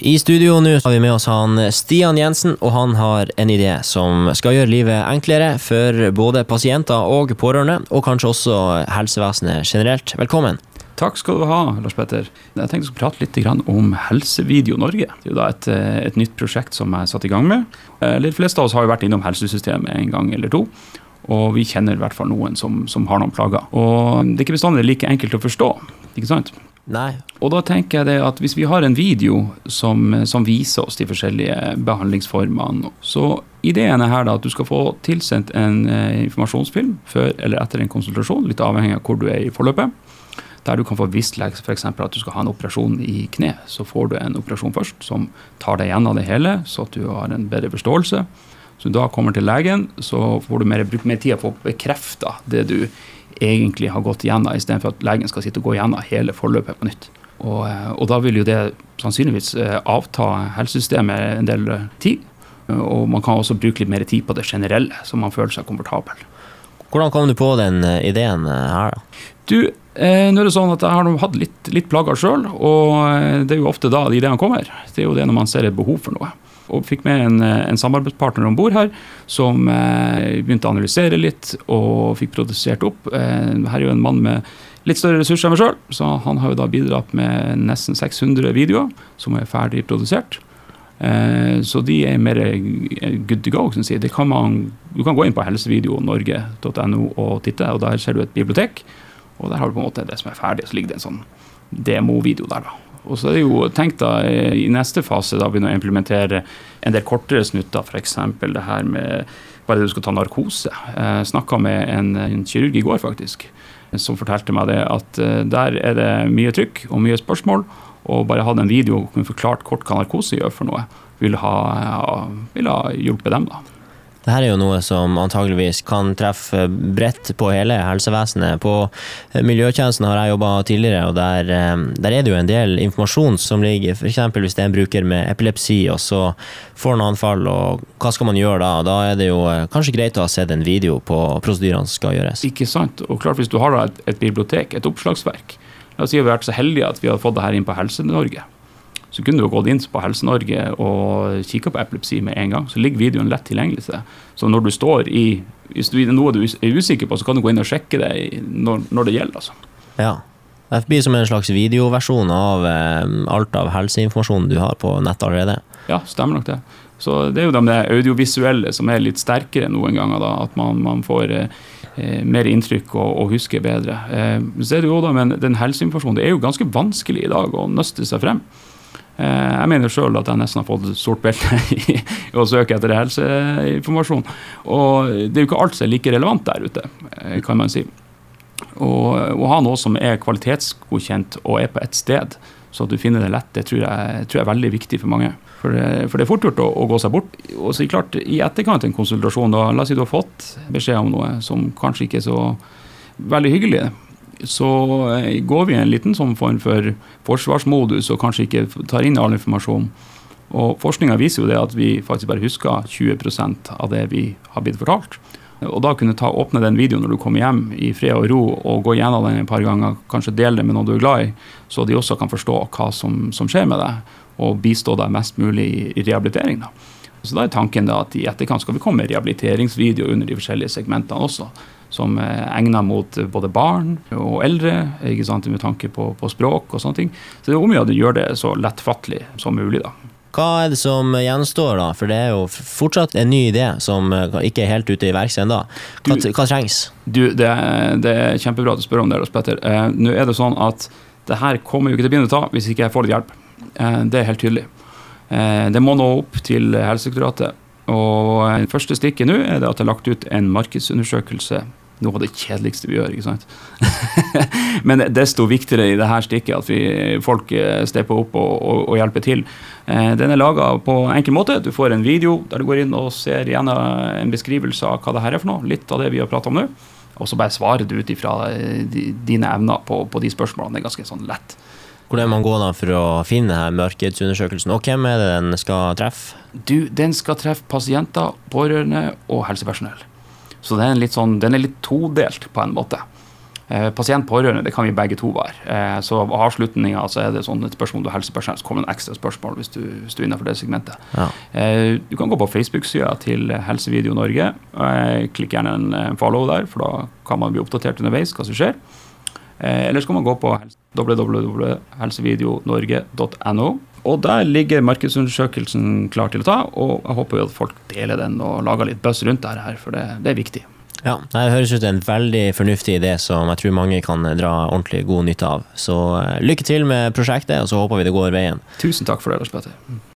I studio nå har vi med oss han Stian Jensen, og han har en idé som skal gjøre livet enklere for både pasienter og pårørende, og kanskje også helsevesenet generelt. Velkommen. Takk skal du ha, Lars Petter. Jeg tenkte skulle prate litt om Helsevideo Norge. Det er jo da et, et nytt prosjekt som jeg satte satt i gang med. Eh, de fleste av oss har jo vært innom helsesystemet en gang eller to. Og vi kjenner i hvert fall noen som, som har noen plager. Og det er ikke bestandig like enkelt å forstå. ikke sant? Nei. Og da tenker jeg det at hvis vi har en video som, som viser oss de forskjellige behandlingsformene, så ideen er her da at du skal få tilsendt en eh, informasjonsfilm før eller etter en konsultasjon, litt avhengig av hvor du er i forløpet. Der du kan få visst f.eks. at du skal ha en operasjon i kne. Så får du en operasjon først som tar deg gjennom det hele, så at du har en bedre forståelse. Så da kommer til legen, så får du mer, mer tid på å bekrefte det du egentlig har gått igjennom, istedenfor at legen skal sitte og gå igjennom hele forløpet på nytt. Og, eh, og da vil jo det sannsynligvis eh, avta helsesystemet en del eh, tid. Og man kan også bruke litt mer tid på det generelle, så man føler seg komfortabel. Hvordan kom du på den ideen her, da? Du, eh, nå er det sånn at Jeg har hatt litt, litt plager sjøl, og det er jo ofte da de ideene kommer. Det er jo det når man ser et behov for noe og fikk med en, en samarbeidspartner om bord her, som eh, begynte å analysere litt og fikk produsert opp. Eh, her er jo en mann med litt større ressurser enn meg sjøl, så han har jo da bidratt med nesten 600 videoer som er ferdig produsert. Eh, så de er mer good to go. Sier. Det kan man, du kan gå inn på helsevideonorge.no og titte, og der ser du et bibliotek. Og der har du på en måte det som er ferdig, så ligger det en sånn demovideo der. da. Og så er det jo tenkt da i neste fase da begynne å implementere en del kortere snutter, f.eks. det her med bare du skal ta narkose. Jeg snakka med en, en, kirurg i går, faktisk, som fortalte meg det at eh, der er det mye trykk og mye spørsmål. Og bare hadde en video og kunne forklart kort hva narkose gjør for noe, ville ha, ville ha hjulpet dem. da. Dette er jo noe som antageligvis kan treffe bredt på hele helsevesenet. På eh, miljøtjenesten har jeg jobba tidligere, og der, eh, der, er det jo en del informasjon som ligger F.eks. hvis det er en bruker med epilepsi, og så får han anfall, og hva skal man gjøre da? Da er det jo eh, kanskje greit å ha sett en video på prosedyrene som skal gjøres. Ikke sant. Og klart hvis du har et, et bibliotek, et oppslagsverk La oss si vi har vært så heldige at vi har fått det her inn på Helse-Norge så kunne du gått inn på Helse-Norge og kikka på epilepsi med en gang. Så ligger videoen lett tilgjengelig. Så når du står i Hvis det er noe du er usikker på, så kan du gå inn og sjekke det når, når det gjelder. altså. Ja. Det blir som en slags videoversjon av eh, alt av helseinformasjonen du har på nett allerede. Ja, stemmer nok det. Så det er jo de audiovisuelle som er litt sterkere noen ganger. da, At man, man får eh, eh mer inntrykk og, og husker bedre. Eh, så er det jo da, Men den helseinformasjonen det er jo ganske vanskelig i dag å nøste seg frem. Eh, jeg mener sjøl at jeg nesten har fått sort belte i, å søke etter helseinformasjon. Og det er jo ikke alt som er like relevant der ute, eh, kan man si. Og å ha noe som er kvalitetsgodkjent og er på ett sted, så at du finner det lett, det tror jeg, tror jeg er veldig viktig for mange. For for det er fort gjort å, å, gå seg bort. Og så klart, I etterkant en konsultasjon, da, la oss si du har fått beskjed om noe som kanskje ikke er så veldig hyggelig så eh, går vi i en liten sånn form for forsvarsmodus og kanskje ikke tar inn all informasjon. Og Forskninga viser jo det at vi faktisk bare husker 20% av det vi har blitt fortalt. Og da kunne ta, åpne den videoen når du kommer hjem i fred og ro, og gå gjennom den et par ganger, kanskje dele det med noen du er glad i, så de også kan forstå hva som, som skjer med deg, og bistå deg mest mulig i, i rehabilitering. da. Så da er tanken da at i etterkant skal vi komme med rehabiliteringsvideo under de forskjellige segmentene også som er mot både barn og eldre, ikke sant, med tanke på, på språk og sånne ting. Så det er om å gjøre det så lettfattelig som mulig. da. Hva er det som gjenstår, da? For det er jo fortsatt en ny idé som ikke er helt ute i verks ennå. Hva, hva, trengs? Du, det, det, er kjempebra at du spør om det, Lars Petter. Eh, Nå er det sånn at det her kommer jo ikke til å begynne å ta hvis ikke jeg får litt hjelp. Eh, det er helt tydelig. Eh, det må nå opp til Helsedirektoratet. Og eh, første stikket nå er det at det er lagt ut en markedsundersøkelse noe av det kjedeligste vi gjør. ikke sant? Men desto viktigere i dette stikket at vi, folk eh, stepper opp og, og, og, hjelper til. Eh, den er laga på enkel måte. Du får en video der du går inn og ser gjennom en beskrivelse av hva det her er for noe. Litt av det vi har prata om nå. Og så bare svarer du ut ifra eh, dine evner på, på, de spørsmålene. Det er ganske sånn lett. Hvordan man går da for å finne denne markedsundersøkelsen, og hvem er det den skal treffe? Du, Den skal treffe pasienter, pårørende og helsepersonell. Så den er, litt sånn, den er litt todelt på en måte. Eh, Pasient-pårørende, det kan vi begge to være. Eh, Så av avslutninga så er det sånn et spørsmål du helsepersonell, så kommer det en ekstra spørsmål hvis du, hvis du er innenfor det segmentet. Ja. Eh, Du kan gå på Facebook-sida til Helsevideo Norge. Eh, Klikk gjerne en follow der, for da kan man bli oppdatert underveis hva som skjer. Eh, Eller så kan man gå på www.helsevideonorge.no. Og der ligger markedsundersøkelsen klar til å ta, og jeg håper jo at folk deler den og lager litt buzz rundt dette her, for det, det er viktig. Ja, Det høres ut en veldig fornuftig idé som jeg tror mange kan dra ordentlig god nytte av. Så eh, lykke til med prosjektet, og så håper vi det går veien. Tusen takk for det, Lars Petter.